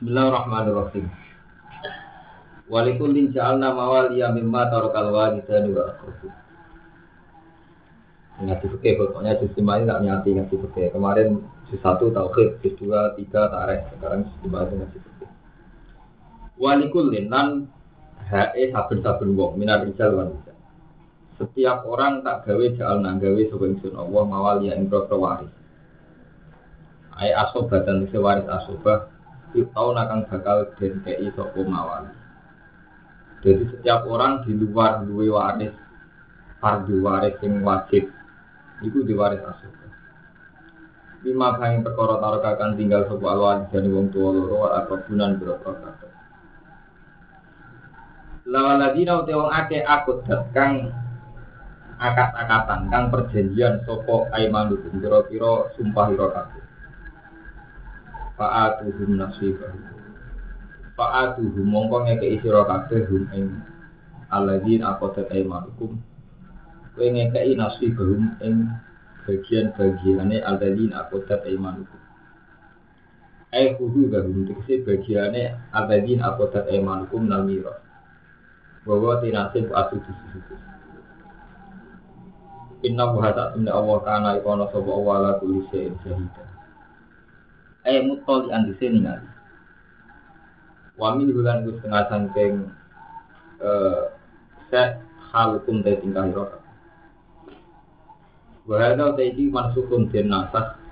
Bismillahirrahmanirrahim. Walikullin ja'alna mawaliya mimma tarakal walidani wa aqrabu. Ngaji fikih pokoknya sistem ini tak nyati ngaji fikih. Kemarin juz satu tauhid, juz dua, tiga tareh. Sekarang sistem ini ngaji fikih. Walikullin lan hae saben-saben wong minar rijal wan Setiap orang tak gawe ja'alna gawe sapa ingsun Allah mawaliya ing waris. Ai asobah dan waris asobah Itau nakang bakal den kei sopo mawali. Jadi setiap orang di luar duwe waris, fardu waris yang wajib, itu diwaris asuh. Lima kali perkara taruh akan tinggal sopo alwali dan wong tua loro atau bulan berapa kata. Lawan lagi nau wong ake akut kang akat-akatan kang perjanjian sopo aimanukum kira-kira sumpah hiro fa'atuhum nasibahum fa'atuhum mongko ngekei sira kabeh hum ing alladzin aqadat aymanukum. Kowe ngekei nasibahum ing bagian-bagiane alladzin aqadat aymanukum. Ai kudu gabung tegese bagiane alladzin aqadat aymanukum nal mira. Bahwa tinasib atu disusu Inna buha tak Allah kana ikono sopa Allah ala kulli syai'in syahidah eh mutoli andi sini ngali wami bulan gue setengah sangkeng eh set hal hukum dari tingkah hirota Wahada taiki mansukun den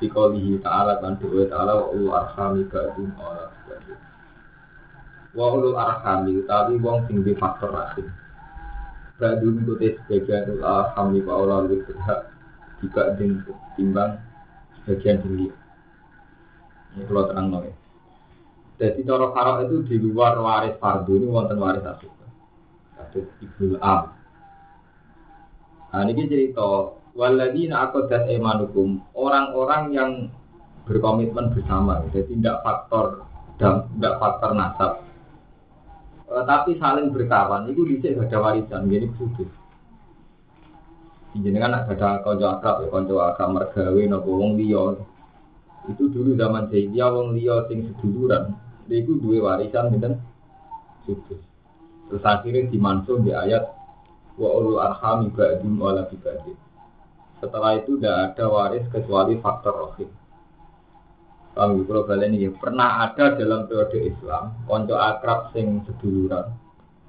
di kaulihi ta'ala kan doa ta'ala ulu arhami ba'dum ora Wa ulu arhami tapi wong sing di faktor rahim Ba'dum kutis sebagian ulu arhami wa lebih berhak Jika timbang sebagian tinggi ini kalau terang nol. Jadi cara itu di luar waris fardu ini wonten waris asli. Satu ibnu am. Nah ini cerita waladina akodat emanukum orang-orang yang berkomitmen bersama, jadi tidak faktor dan tidak faktor nasab, e, tapi saling berkawan. Itu bisa ada warisan, jadi khusus. Jadi kan ada konco akrab, ya konco akrab mergawe, nopo wong liya itu dulu zaman jahiliyah wong liya sing seduluran. Itu dua warisan gitu sukses terus akhirnya dimansuh di ayat wa ulul arham ba'dum wala bibadi setelah itu tidak ada waris kecuali faktor rohim. Paham kalau kalian ini pernah ada dalam periode Islam konco akrab sing seduluran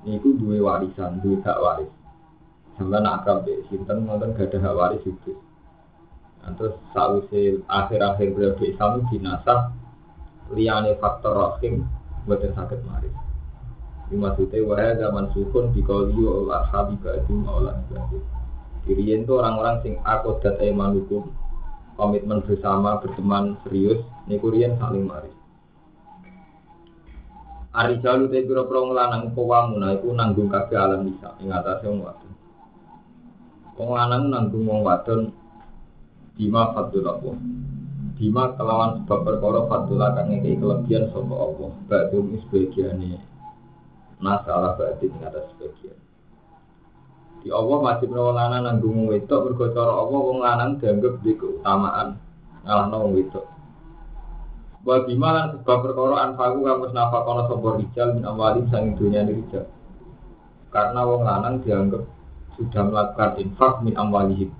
itu dua warisan dua hak waris. Sampai akrab di sinten nonton gak ada hak waris itu terus sausi akhir-akhir periode Islam dinasah liane faktor rahim buat yang sakit maris. Ini maksudnya wahai zaman sukun di kauliyo Allah sabi ba'dum Allah ba'dum. Kirian itu orang-orang sing aku dat iman hukum komitmen bersama berteman serius ini kurian saling maris. Ari jalu te pira pira nglanang kawamuna iku nanggung kabeh alam bisa ing atase wong wadon. Wong lanang nanggung wong wadon Bima fadul Allah. Bima kelawan sebab perkara fadul akan ngekei kelebihan sopa Allah. Ba'dum sebagiannya Nasalah ba'dum atas sebagian. Di Allah masih menawa lanang nanggung wedok Bergocor Allah wong lanang dianggap di keutamaan. Ngalah wong wedok. Wa bima lan sebab perkara anfaku kamus nafakono sopa rijal min awalim sanging dunia rijal. Karena wong lanang dianggap sudah melakukan infak min amwalihim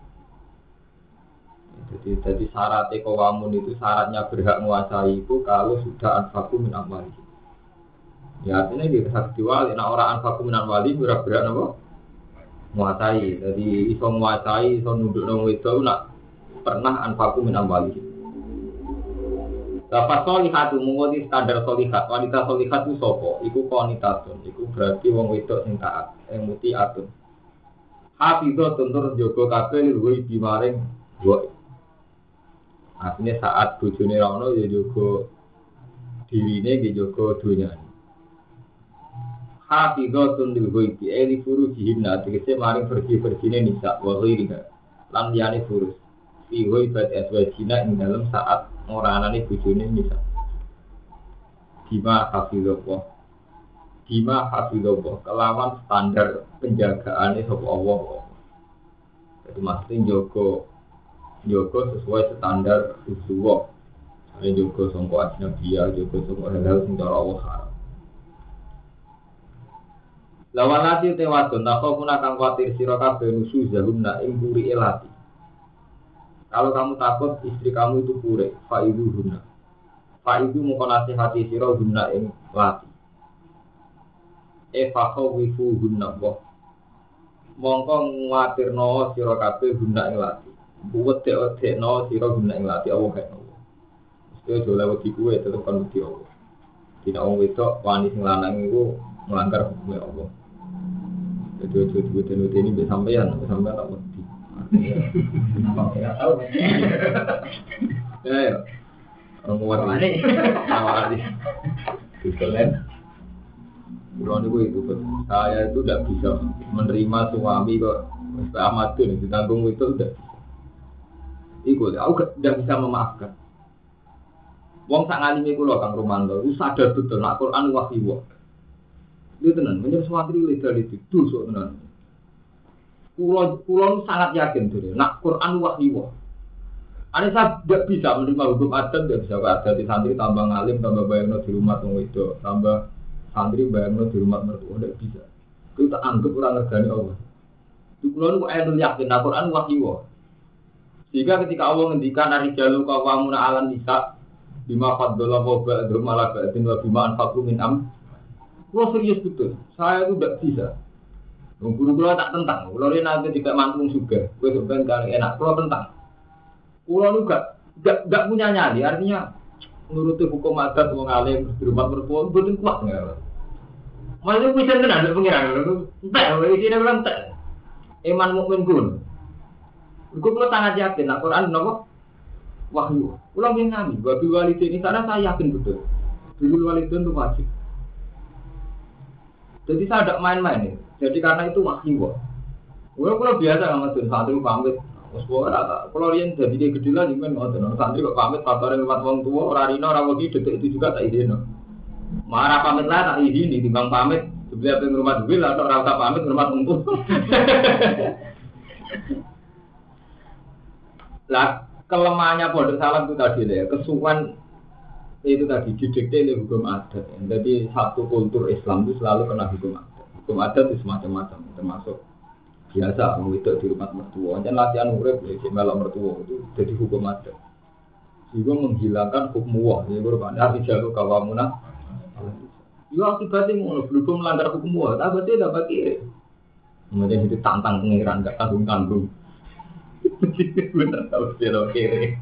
jadi jadi syarat ekowamun itu syaratnya berhak menguasai itu kalau sudah anfaku min amwali. Ya artinya di saksi wali, nah orang anfaku min amwali berhak berhak apa? Menguasai. Jadi iso menguasai, iso nunduk nong itu nak pernah anfaku min amwali. Bapak solihat mengikuti standar solihat, wanita solihat itu sopo, iku konitatun, iku berarti wong wedok sing taat, yang muti atun. Hafidho tentur jogo kabel luwih bimaring gue Artinya saat bujuni rono ya jogo dirine ya jogo dunia. Hafizatun lil ghaibi eli furu jihinna tegese maring pergi-pergine nisa wa ghairiha lan liyane furus. Fi ghaibat aswajina ing dalam saat ngoranane bojone nisa Bima hafizallah Bima hafizallah kelawan standar penjagaannya sapa Allah. Jadi maksudnya jogo Joko sesuai standar Rasulullah Ini juga songko ajnabiyah, juga songko hal-hal sing cara Allah haram. Lawan lati tewadon, tak kau pun khawatir siro kabeh nusu zahumna ing puri elati. Kalau kamu takut istri kamu itu pure, faidu huna. Faidu mau nasihati siro huna ing lati. E fakau wifu huna boh. Mongko nguatir no siro kabeh huna ing lati. Buat dek dek no siro huna ing lati. Aja lewat di kue tetap kan di Allah. Tidak orang itu wanita sing lanang itu melanggar hukumnya Allah. Jadi ojo dibuat ini bisa sampean, sampean tak. Tidak tahu. Ya ya. Orang ini. Awal ini. Itu itu saya itu tidak bisa menerima suami kok sampai amat tuh ditanggung itu udah. Iku aku tidak bisa memaafkan. Wong sak ngalimi kula Kang Romanto, itu sadar betul nak Quran wahyu. Itu tenan, menjadi suami legal itu dosa tenan. Kulo kulo sangat yakin tuh, nak Quran wahyu. Ane saya tidak bisa menerima hukum adat, tidak bisa adat di santri tambah ngalim, tambah bayangno di rumah tunggu itu, tambah santri bayangno di rumah mertua, tidak bisa. Tak anggap orang ngergani Allah. Kulo itu ayat yakin, nak Quran wahyu. Sehingga ketika Allah ngendikan hari jalur kawamuna alam nisa, bima faddola wa ba'dhum ala ba'dhin wa bima anfaqu min am Kulo serius betul, saya itu tidak bisa. Guru kulo tak tentang, kulo ini nanti tidak mantung juga. Gue sebenarnya kali enak, kulo tentang. Kulo itu gak, gak, punya nyali, artinya menuruti hukum adat wong alim di rumah mertua betul kuat nggak? Malah bisa tenan ada pengiran, entek, ini dia bilang entek. Iman mukmin kun. Gue kulo sangat yakin, Al Quran nopo wahyu. Yang nami, babi walidin ini sana saya yakin betul. Dulu walidin itu wajib. Jadi saya tidak main-main ya. Jadi karena itu wahyu. Gue kalau biasa sama tuh santri pamit. Rata. Kalau lian jadi dia gede lah juga nggak Santri kok pamit kabarin lewat wong tua. Orang rino orang wagi detik itu juga tak izin. Marah pamit lah tak izin. Timbang pamit. Sebelum apa rumah duit atau rasa pamit rumah tunggu. Lah kelemahannya pondok salam itu tadi ya kesuwan itu tadi didikte oleh hukum adat. Jadi satu kultur Islam itu selalu kena hukum adat. Hukum adat itu semacam-macam, termasuk biasa itu di rumah mertua. Dan latihan urip ya melok mertua itu jadi hukum adat. Juga menghilangkan hukum wah. Ini berarti arti jalur kawamuna. Ya akibatnya mau belum melanggar hukum wah. Tapi dapat kiri. Kemudian itu tantang pengiran gak tanggung tanggung. Bener tau siro kiri.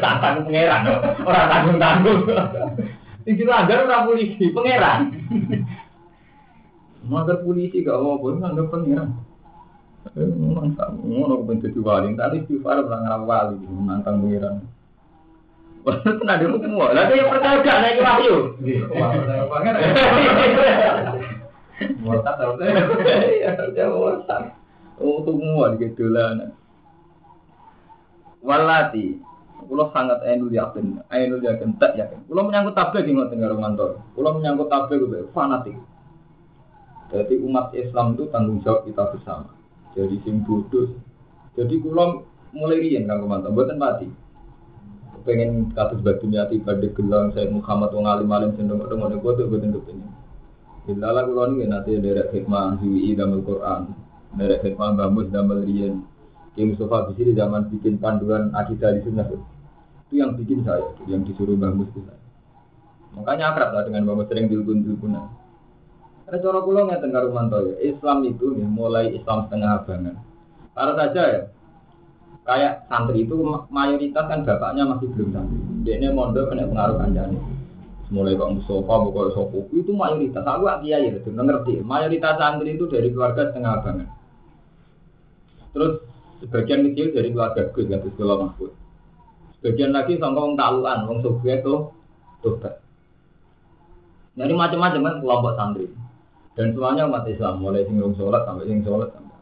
Pangeran, orang tanggung tanggung. Ini langgar orang polisi, pangeran. Langgar polisi gak mau pun langgar pangeran. Mantap, ngono kepen dadi wali, tadi istighfar ora ngarep wali, nantang pangeran. Wah, itu ada hukum wah. Lah yang percaya gak naik wahyu. Wah, percaya pangeran. Murtad tau. Iya, dia murtad. Oh, tuh semua di kedolan. Walati, Kulo sangat ainul yakin, ainul yakin tak yakin. Kulo menyangkut tabligh ngoten karo mantor. Kulo menyangkut tabligh itu fanatik. Jadi umat Islam itu tanggung jawab kita bersama. Jadi sing bodoh. Jadi kulo mulai riyen kanggo mantor, mboten pati. Pengen kados batu nyati pada gelang saya Muhammad wong alim alim cenderung ngono ngono bodoh mboten kepengin. Bila kulo niku nanti derek hikmah HWI dalam Quran, derek hikmah bamus dalam riyen. Ki Mustafa di sini zaman bikin panduan akidah di sunnah itu yang bikin saya, yang disuruh Mbah Mus itu saya. Makanya akrab lah dengan Mus sering dilgun-dilgunan. Karena cara kula ngeten karo manto ya, Islam itu nih mulai Islam setengah abangan. Karena saja ya, kayak santri itu mayoritas kan bapaknya masih belum santri. Dia ini mondok kena pengaruh kanjani. Mulai kok Mustafa, bukan Sopo, itu mayoritas. Aku kiai ya, ngerti. Mayoritas santri itu dari keluarga setengah abangan. Terus sebagian kecil dari keluarga Gus nggak sekolah Mahfud. Sebagian lagi orang taluan, orang Soviet tuh tobat. Jadi macam-macam kan kelompok santri. Dan semuanya umat Islam, mulai sing sholat sampai sing sholat sampai.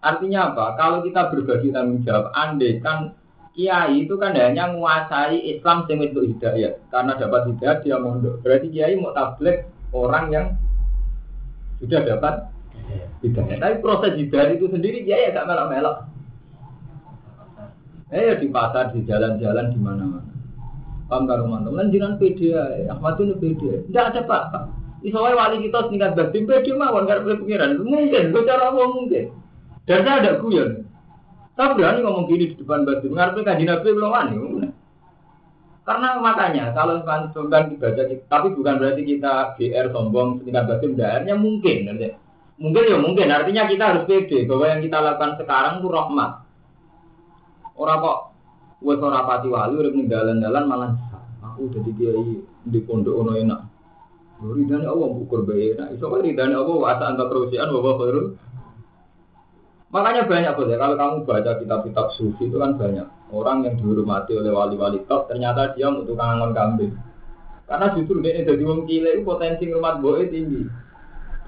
Artinya apa? Kalau kita berbagi tanggung jawab, andai kan kiai itu kan hanya menguasai Islam sing untuk hidayah. Karena dapat hidayah dia mondok. Berarti kiai mau tablet orang yang sudah dapat hidayah. Tapi proses hidayah itu sendiri kiai agak melok-melok. Eh di pasar, di jalan-jalan, di mana-mana. Paham karo mantu. Lan jinan pede ae. Ahmad itu pede. Tidak ada apa-apa. Iso wae wali kita setingkat batin pede mawon karo pengiran. Mungkin, gue cara apa mungkin. Dan saya ada guyon. Saya berani ngomong gini di depan batin. Ngarepe kanjeng Nabi belum. Karena makanya kalau bukan dibaca, tapi bukan berarti kita GR sombong setingkat batin daerahnya mungkin. Nanti. Mungkin ya mungkin. Artinya kita harus pede bahwa yang kita lakukan sekarang itu rahmat. Orang kok wes ora pati wali urip ning dalan-dalan malah aku jadi kiai di pondok ono enak. Ridane Allah ukur bae enak. Iso kan ridane Allah wa asa anta terusian wa khairul. Makanya banyak boleh kalau kamu baca kitab-kitab sufi itu kan banyak orang yang dihormati oleh wali-wali top ternyata dia untuk kangen kambing. Karena justru dia jadi wong cilik potensi rumah boe tinggi.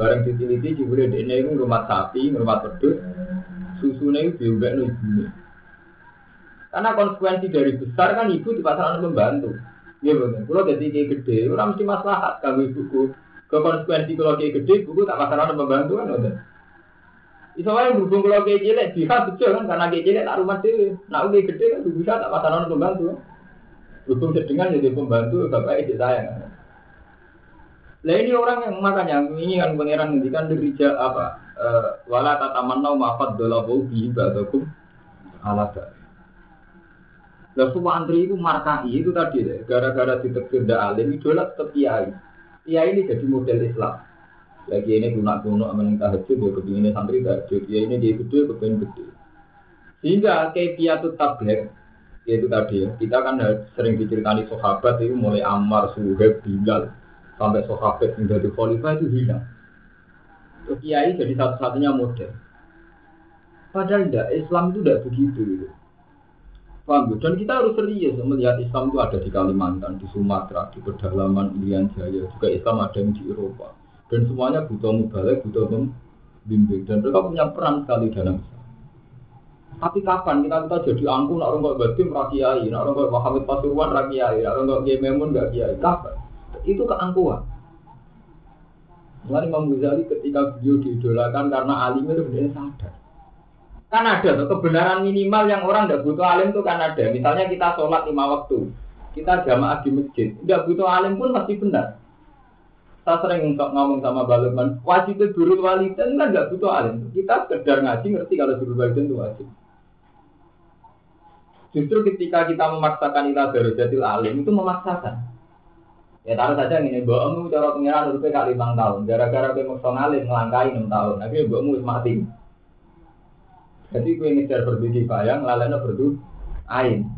Barang diteliti jebule dia itu rumah sapi, rumah pedut, susunya itu diubah ibune. Karena konsekuensi dari besar kan ibu di pasangan membantu. Iya betul. Kalau jadi kayak gede, orang mesti maslahat kalau ibuku. Ke konsekuensi kalau kayak gede, buku tak pasangan membantu kan. Itu yang berhubung kalau kayak cilik bisa betul kan karena kayak cilik tak rumah sih. Nah kayak gede kan bisa tak pasangan membantu. Berhubung sedengan jadi pembantu bapak itu sayang. Lah ini orang yang makanya ini kan pangeran ngendikan dirija apa? Uh, wala tatamanna ma'fad dolabu bi ibadakum ala Lah semua antri itu markai itu tadi deh, gara-gara ditegur dak alim idola tetap kiai. Kiai ini jadi model Islam. Lagi ini guna guna yang tahajud dia kepinginnya santri tahajud. Kiai ini dia gede kepingin gede. Sehingga kayak kiatu tablet yaitu tadi ya kita kan sering diceritani sahabat itu mulai Ammar, Suhaib, Bilal sampai sahabat yang dari khalifah itu hilang. Terus kiai jadi satu-satunya model. Padahal tidak, Islam itu tidak begitu. Gitu. Paham Dan kita harus serius melihat Islam itu ada di Kalimantan, di Sumatera, di pedalaman Irian Jaya, juga Islam ada yang di Eropa. Dan semuanya butuh mubalik, butuh membimbing. Dan mereka punya peran sekali dalam Islam. Tapi kapan kita kita jadi angkuh, orang kok batim rakyai, nak orang kok Muhammad Pasuruan rakyai, nak orang kok Gememun gak kiai. Kapan? Itu keangkuhan. Mulai Imam Ghazali ketika beliau diidolakan karena alimnya itu benar sadar Kan ada tuh kebenaran minimal yang orang tidak butuh alim itu kan ada. Misalnya kita sholat lima waktu, kita jamaah di masjid, tidak butuh alim pun pasti benar. Saya sering untuk ngomong sama Balutman, wajib itu wali walidan kan nggak butuh alim. Kita sekedar ngaji ngerti kalau wali walidan itu wajib. Justru ketika kita memaksakan ilah darujatil alim itu memaksakan. Ya taruh saja ini, mbokmu cara pengiran udah kali lima tahun. Gara-gara kowe maksa ngalim ngelangkai enam tahun. Akhirnya mbokmu mati. Jadi kue ngejar berdiri bayang, lalena berdu ain.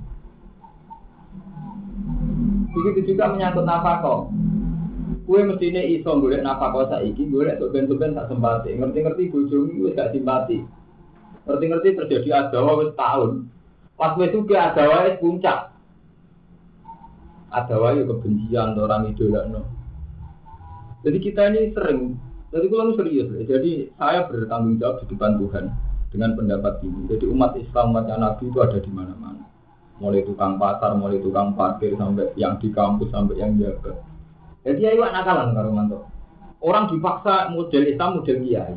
Begitu juga menyangkut nafkah. Kue mestinya iso golek nafkah saiki, golek soben-soben tak sempati. Ngerti-ngerti bojomu wis gak simpati. Ngerti-ngerti terjadi adawa wis tahun. Pas wis juga adawa puncak. Adawa yo kebencian orang idola no. Jadi kita ini sering, jadi kalau serius, jadi saya bertanggung jawab di depan Tuhan dengan pendapat ini. Jadi umat Islam umatnya Nabi itu ada di mana-mana. Mulai tukang pasar, mulai tukang parkir sampai yang di kampus sampai yang jaga. Jadi ya nakalan karo mantu. Orang dipaksa model Islam model kiai.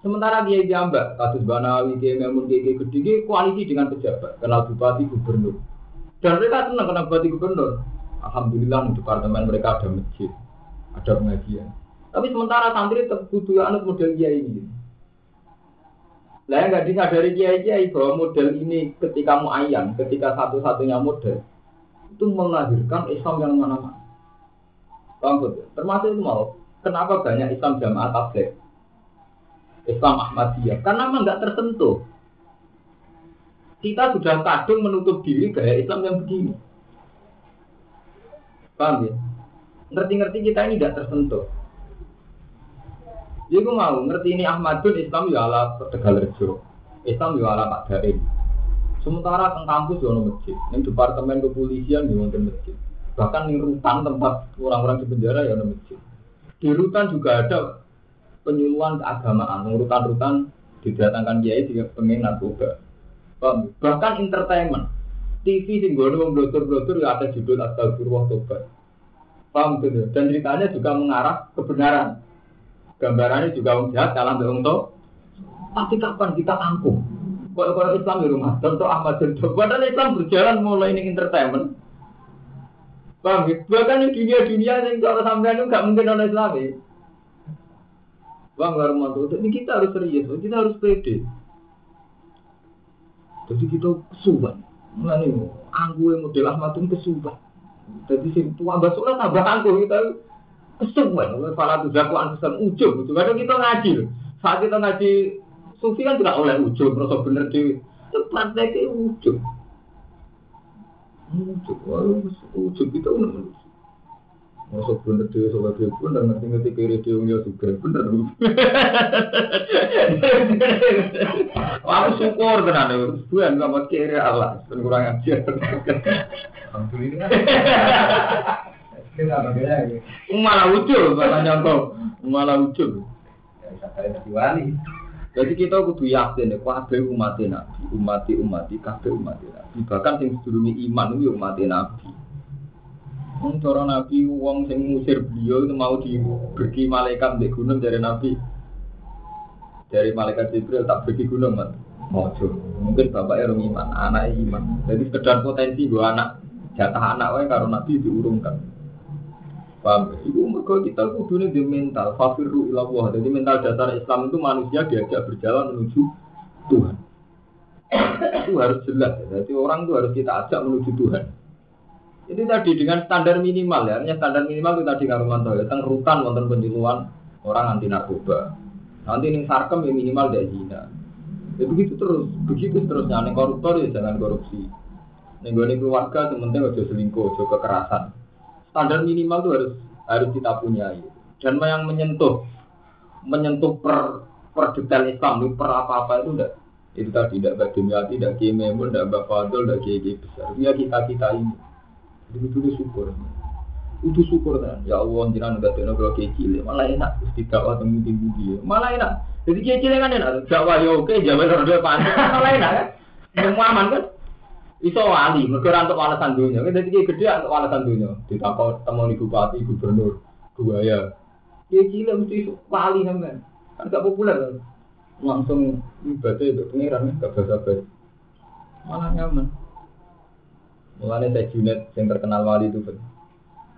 Sementara dia jambak, kasus Banawi, dia Memun, dia gede, dia koalisi dengan pejabat, kenal bupati, gubernur. Dan mereka senang kenal bupati, gubernur. Alhamdulillah di departemen mereka ada masjid, ada pengajian. Tapi sementara santri tetap butuh anut model kiai ini. Lah nggak disadari kiai kiai bahwa model ini ketika mau ayam, ketika satu-satunya model itu melahirkan Islam yang mana-mana. Paham Termasuk itu mau. Kenapa banyak Islam jamaah tablet? Islam Ahmadiyah. Karena memang nggak tersentuh. Kita sudah kadung menutup diri gaya Islam yang begini. Paham ya? Ngerti-ngerti kita ini tidak tersentuh. Jadi gue mau ngerti ini Ahmadun Islam ya ala Tegal Rejo, Islam ya ala Pak Daim. Sementara teng kampus ya masjid, di departemen kepolisian ya ada masjid. Bahkan di rutan tempat orang-orang di penjara ya ada masjid. Di rutan juga ada penyuluhan keagamaan, rutan-rutan didatangkan kiai juga pengen narkoba. Bahkan entertainment, TV sing gue nunggu blotur-blotur ya ada judul Astagfirullah Tobat. Paham tuh? Dan ceritanya juga mengarah kebenaran gambarannya juga orang jahat kalah mbek untuk tapi kapan kita angkuh kalau Islam di rumah contoh Ahmad Jendok padahal Islam berjalan mulai ini entertainment Paham ya? Bahkan dunia-dunia yang kalau sampean itu nggak mungkin oleh Islam ya. Bang Warmanto, ini kita harus serius, kita harus pede. Jadi kita kesuban. Nah nih, yang model Ahmad itu kesuban. Jadi si tua basolah tambah anggu kita kesuban. Oleh para tuh dakwaan pesan ujung. Itu kadang kita ngaji. Saat kita ngaji sufi kan tidak oleh ujung, merasa bener di prakteknya ujung. Ujung, ujung kita udah Masuk soal pun dan ngerti ngerti kiri dia punya juga. Aku syukur tenan ya. Bukan kamu kiri Allah dan kurang ajar. Alhamdulillah. Berbeda ya. Malah ucul malah nyangkau malah ucul. Ya, jadi kita kudu yakin ya, kabeh umat Nabi, umat umat kabeh umat Nabi. Bahkan sedurunge iman itu umat Nabi. Wong cara Nabi wong sing ngusir beliau itu mau diberi malaikat di gunung dari Nabi. Dari malaikat Jibril tak pergi gunung, Mas. Mojo. Mungkin bapaknya orang iman, anaknya iman. Jadi sekedar potensi dua anak, jatah anak wae karo Nabi diurungkan. Paham? Ibu mereka kita kudunya di mental, fafiru ilallah. Jadi mental dasar Islam itu manusia diajak berjalan menuju Tuhan. itu harus jelas. Jadi orang itu harus kita ajak menuju Tuhan. Itu tadi dengan standar minimal ya, artinya standar minimal itu tadi ngaruman ya, tentang rutan wonten penjeluan orang anti narkoba. Nanti ini sarkem ya minimal dari zina. Ya begitu terus, begitu terusnya. Nih koruptor ya jangan korupsi. Nih gue keluarga sementing aja selingkuh, aja kekerasan. Standar minimal itu harus harus kita punya. Dan yang menyentuh menyentuh per per detail Islam, per apa-apa itu enggak itu tadi tidak bagian tidak kiai tidak bapak fadl, tidak kiai besar. Ya kita kita ini. Itu syukur. Itu syukur kan. Ya Allah, jangan udah teno kalau kayak cilik, malah enak. Terus tidak waktu tinggi malah enak. Jadi kayak cilik kan enak. Jawa ya oke, Jawa rada panas, malah enak kan. Semua aman kan. Iso wali, mereka untuk walasan dunia. Jadi kayak gede untuk walasan dunia. Ditakut teman di bupati, gubernur, dua ya. Cilik mesti wali kan. Kan gak populer kan. Langsung ibadah itu pengiran, gak basa-basi. Malah nyaman. Mulanya saya Junet yang terkenal wali itu kan.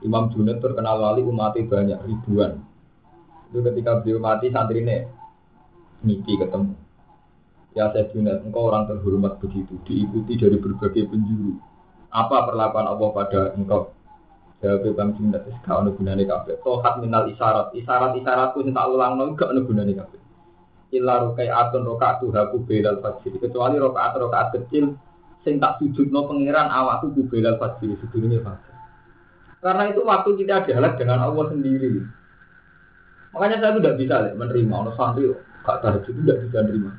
Imam Junet terkenal wali umatnya banyak ribuan. Itu ketika beliau mati santri ini mimpi ketemu. Ya saya Junet, engkau orang terhormat begitu, diikuti dari berbagai penjuru. Apa perlakuan Allah pada engkau? Jawab Imam Junet, kau gunanya kafe. Tohat minal isyarat, isyarat-isyaratku yang tak ulang lagi, gak ada gunanya rokai atun rokaat tuhaku belal fajr. Kecuali rokaat rokaat kecil sing tak no pangeran awakku kubelal fajr sebelumnya fajr. Karena itu waktu kita dialek dengan Allah sendiri. Makanya saya tidak bisa lihat, menerima ono santri gak tahu itu tidak bisa menerima.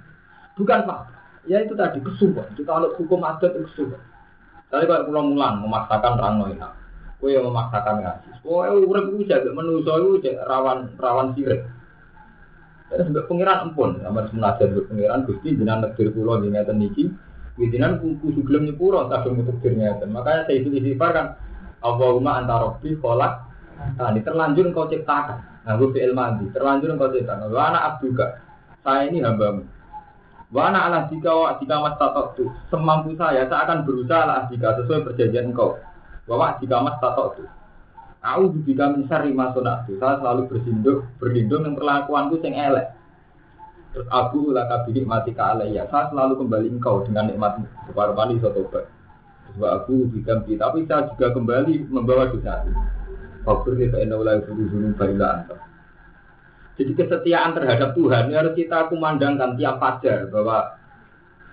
Bukan pak, ya itu tadi kesubuhan. Kita kalau hukum adat itu kesubuhan. Tadi kalau pulang mulan memaksakan orang noina, kue yang memaksakan ngaji. Kue urip itu jaga menuso itu rawan rawan sirik. Dan sebagai pengiran empun, sama semenajat pengiran gusti jenang negeri pulau di ngeten niki, Widinan kudu gelem nyepuro kadung mutekirnya dan makanya saya itu istighfar kan Allahumma anta kholak. Nah ini terlanjur engkau ciptakan. Nah gue fi'il mandi terlanjur engkau ciptakan. Wa anak abduka saya ini hambamu. Wa anak ala jika wa jika mas tatok semampu saya saya akan berusaha ala jika sesuai perjanjian engkau. Bahwa jika mas tatok Aku juga mencari masuk saya selalu bersinduk berlindung yang perlakuanku yang elek Terus aku ulah kabini mati ya. Saya selalu kembali engkau dengan nikmatmu. Separuh mani saya tobat. Sebab aku diganti. Tapi saya juga kembali membawa dosa. Fakir kita inna ulai suruh baila Jadi kesetiaan terhadap Tuhan harus kita kumandangkan tiap fajar bahwa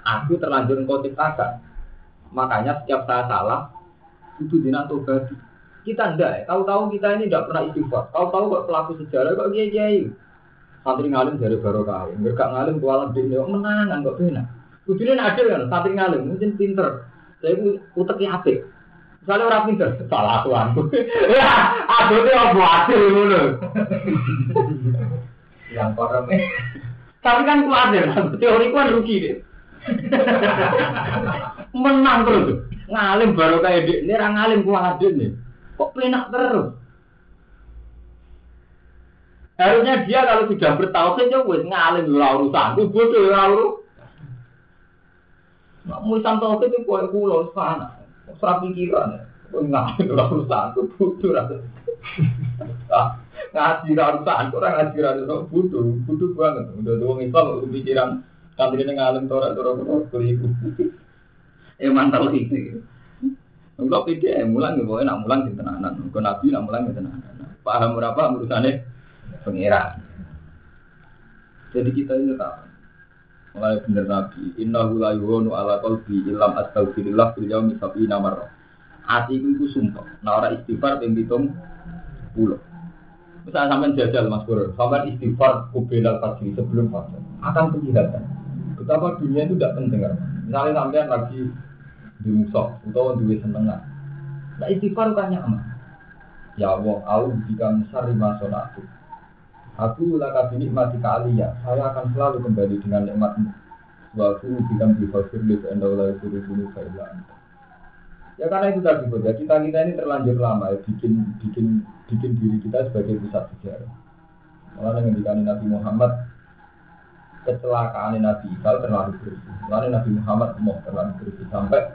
aku terlanjur engkau ciptakan. Makanya setiap saya salah itu dina tobat. Kita enggak. Tahu-tahu kita ini tidak pernah istighfar. Tahu-tahu kok pelaku sejarah kok kiai-kiai santri ngalim dari barokah mereka ngalim kualam di ini menangan kok benar Kudunya adil kan, santri ngalim mungkin pinter. Saya itu uteknya apik. Misalnya orang pinter, salah tuan. Ya, aduh itu apa adil dulu. Yang koram Tapi kan ku adil, teori ku kan rugi deh. Menang terus. Ngalim baru kayak ini orang ngalim ku adil nih. Kok penak terus? Harusnya dia kalau sudah bertauhid ya wis ngalim ora urusan, ku bodoh ora urusan. Nek musan tauhid itu koyo kula sana. Ora pikiran. Ngaji ora urusan ku butuh ra. Ah, Ngaji ora urusan ku ora ngaji ora urusan butuh, butuh banget. Udah wong Islam kok pikiran santri ning alim tora tora keliru. Eh mantap iki. Enggak eh, mulang ya, pokoknya nak mulang di tenanan. Nabi nak mulang di tenanan. Paham berapa? Pengira. Jadi kita ini tahu. Mulai bener nabi. Inna la yuhonu ala qalbi ilam astaghfirillah fil yaumi sab'ina marrah. Atiku itu sumpah. Nah orang istighfar yang hitung puluh. Misalnya sampai jajal Mas Bro, sampai istighfar kubelal fajri sebelum fajar akan kelihatan betapa dunia itu tidak penting. Misalnya sampai lagi di musuh atau duit senengan. Nah istighfar kan nyaman. Ya Allah, aku jika besar lima. Aku laka mati kali ya. Saya akan selalu kembali dengan nikmatmu. Wa aku jika bifasir li enda ulai suruh bunuh Ya karena itu tadi ya kita kita ini terlanjur lama ya bikin bikin bikin diri kita sebagai pusat sejarah. Malah dengan Nabi Muhammad kecelakaan Nabi Isa terlalu bersih. Lalu Nabi Muhammad mau terlalu bersih sampai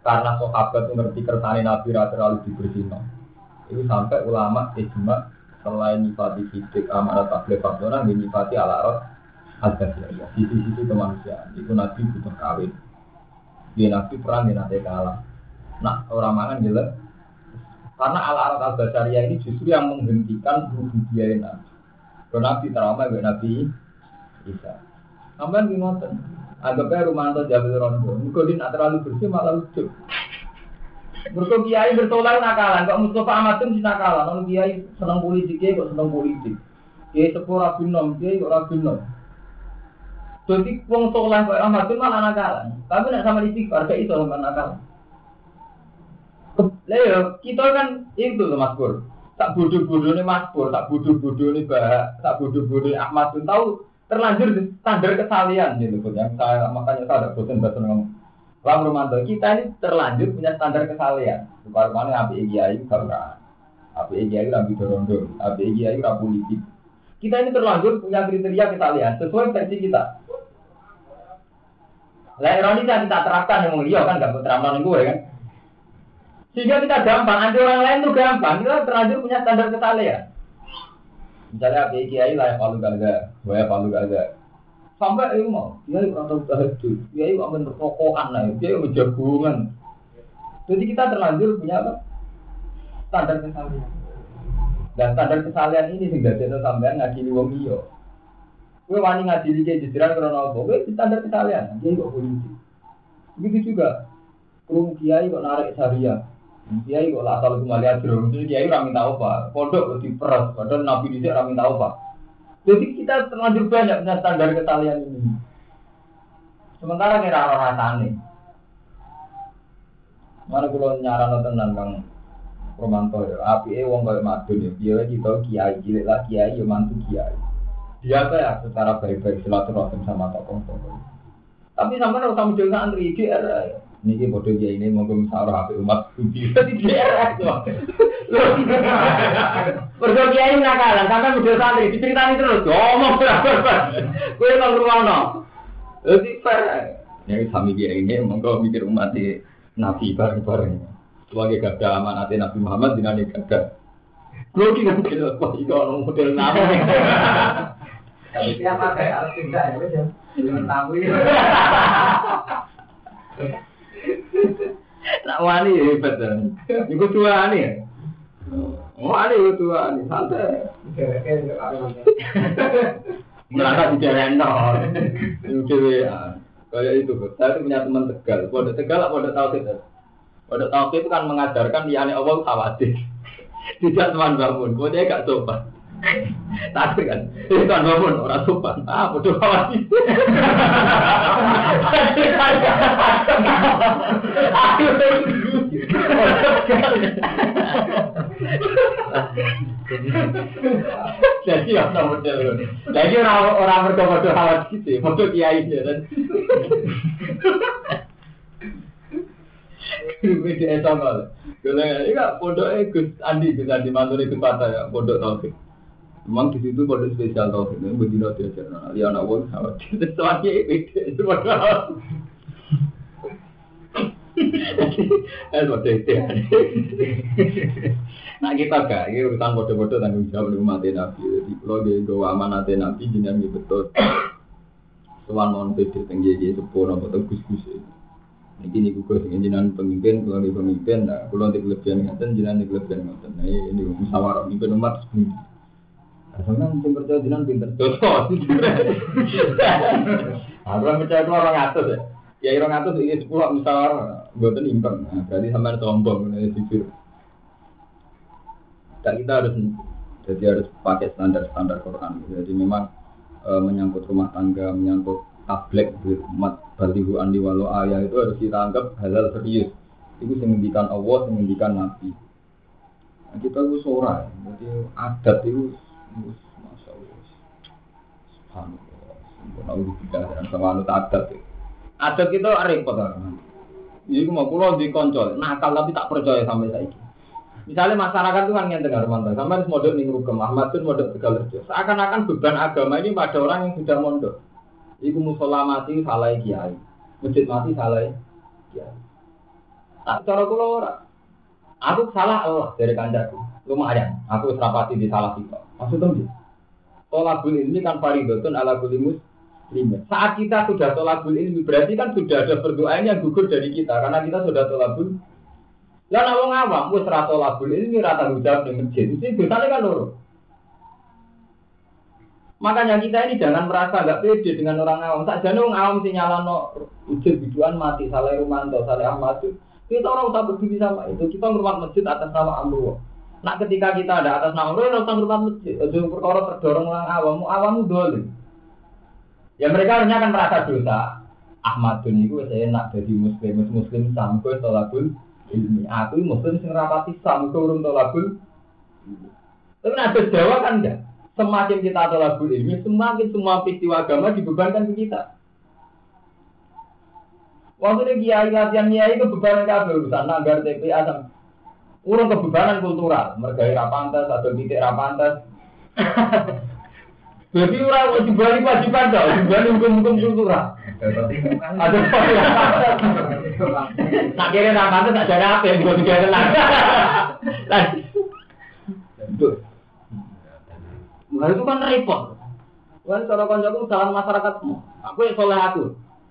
karena sahabat mengerti kersane Nabi rata terlalu dibersihkan. Itu sampai ulama ijma selain nyifati sidik amanat tabligh fatwa ini nyifati ala ada ya sisi-sisi kemanusiaan itu Nabi butuh kawin dia nabi perang dia nanti kalah. Nah orang mangan jelas. Karena ala alat al basaria ini justru yang menghentikan rububiyah nabi. Kalau nabi trauma gue nabi Isa. Sampai ngoten. Anggapnya Rumanto Jabil Rondo. Tidak terlalu bersih malah lucu. Mereka kiai bertolak nakalan, kok Mustafa Ahmad itu nakalan. Orang kiai senang politik, kok senang politik. Kiai sepuh rabinom, kiai kok rabinom. Jadi wong soleh kok Ahmad bin malah nakalan. Tapi nak sama istighfar gak itu sama nakalan. Lah ya, kita kan itu loh Mas Pur. Tak bodoh-bodoh nih Mas Pur, tak bodoh-bodoh nih Bah, tak bodoh-bodoh Ahmad bin tahu terlanjur standar kesalian gitu yang saya makanya saya ada bosan bahasa ngomong. Bang Romanto, kita ini terlanjur punya standar kesalian. Bukan mana api kiai kalau api kiai rabi dorondo, api kiai rabi politik. Kita ini terlanjur punya kriteria kesalian sesuai versi kita. Lah ironi kan kita terapkan yang mulia kan gak terapkan yang gue kan. Sehingga kita gampang, anti orang lain tuh gampang. Kita terlanjur punya standar kesalehan. Misalnya kayak kiai lah yang palu gaga, gue palu gaga. Sampai itu mau, dia itu tahu tahajud, dia itu akan berkokokan lah, dia itu jagungan. Jadi kita terlanjur punya apa? Standar kesalehan. Dan standar kesalehan ini sehingga kita sampai ngaji wong iyo. Gue wani ngaji di jajaran karena apa? Gue standar kesalahan, dia kok polisi. Begitu juga, kurung kiai kok narik syariah. Kiai kok lah asal kembali aja, jadi kiai orang minta apa? Pondok kok diperas, padahal nabi di sini orang minta apa? Jadi kita terlanjur banyak punya standar kesalahan ini. Sementara kira orang rasane. Mana kalau nyaran tenan kang Romanto ya, api eh wong kaya madun ya, dia kita kiai, cilik lah kiai, ya mantu kiai biasa ya secara baik-baik silaturahim sama tokoh-tokoh. Tapi sama kalau kamu juga antri GR, ini bodoh dia ini mau misalnya HP umat suci. Bodoh dia ini nakalan, sampai bodoh santri diceritain terus, ngomong berapa, gue nggak beruang Jadi fair. Yang kami dia ini monggo mikir umat di nabi bareng-bareng. Sebagai gada amanat Nabi Muhammad dengan gada. Gue kira kira kok itu orang model nama. Tapi tiap pakai harus tidak ya, wes ya. Jangan tamu ini. Nak wani ya hebat kan. Iku tua nih ya. Oh, ada itu tua nih, santai. Merasa jalan nol. Udah kayak itu. Saya itu punya teman tegal. Pada tegal, pada tahu kita. Pada tahu itu kan mengajarkan aneh Allah khawatir. Tidak teman bangun, kau dia gak coba. Tapi kan, itu kan bangun orang sopan. Ah, bodoh amat. Jadi orang model Jadi orang orang berkomodo awat gitu, bodoh kiai dia kan. Media sama. Kalau ini kan pondok Gus Andi, Gus Andi mantu itu patah ya, pondok taufik. Memang di situ pada spesial tau ini begini diajar anak ya anak wong khawatir. Soalnya itu itu Eh, bodoh itu. Nah kita gak, ini urusan bodoh-bodoh tanggung jawab di umat Nabi. Jadi kalau dia gawa amanat Nabi, jenengan betul. Mau pede tinggi dia sepuluh nopo gus gus. Ini ini sing jenengan pemimpin, kalau di pemimpin, nah kalau di kelebihan ngaten, jenengan di kelebihan ngaten. Nah ini musyawarah pemimpin umat sebelum. Nah, Sampeyan sing percaya jenengan pinter. Aku percaya itu orang atas ya. Ya orang atas ini sepuluh musyawarah, buatan imbang. Nah, berarti sampean sombong, ini jujur. Dan kita harus jadi harus pakai standar-standar Quran. Jadi memang e, menyangkut rumah tangga, menyangkut tablet, umat balihu andi walau ayah itu harus kita anggap halal serius. Itu yang Allah, yang Nabi. Nah, kita itu sora, jadi adat itu, masya Allah, subhanallah, sempurna udah tidak dan sama anut adat itu. Adat kita repot kan. Jadi mau pulau di koncol, nakal tapi tak percaya sampai saat Misalnya masyarakat itu kan yang dengar mantan, sama harus modal nih rukem, Ahmad pun modal tegal Seakan-akan beban agama ini pada orang yang sudah mondok. Iku musola mati salah kiai, masjid mati salah kiai. Tak cara kula ora. Aku salah Allah dari kandaku. Lumayan, aku serapati di salah kita. Maksudnya gitu. Tolabul ini kan faridotun ala kulimus muslimin. Saat kita sudah tolabul ini berarti kan sudah ada berdoa yang gugur dari kita karena kita sudah tolabul lah nek wong awam wis ra tolabul ilmi ra tanggung di masjid, mesti dosane kan loro. Makanya kita ini jangan merasa nggak pede dengan orang awam. Tak orang awam sih nyalano ujung biduan mati, salah Rumanto, salah Ahmad. Kita orang usah berdiri sama itu. Kita ngurmat masjid atas nama Allah. Nah ketika kita ada atas nama Allah, ngurmat masjid. Jadi perkara terdorong orang awam, awam dole. Ya mereka hanya akan merasa dosa. Ahmadun itu saya nak jadi muslim, muslim sampai tolabul ilmi. Aku muslim sing rapati sam urung tolabul. Tapi ada Jawa kan enggak. Semakin kita tolabul ilmi, semakin semua peristiwa agama dibebankan ke kita. Waktu ini kiai latihan kiai itu beban kabel urusan nagar TPA sama urung kebebanan kultural, mergai rapantas atau titik rapantas. Jadi orang wajib balik wajiban dong, dibalik hukum-hukum kultural. Ada Nak kira nama itu tak ada apa yang gue juga tenang. Nah itu kan repot. Kan cara koncoku dalam masyarakat Aku yang soleh aku.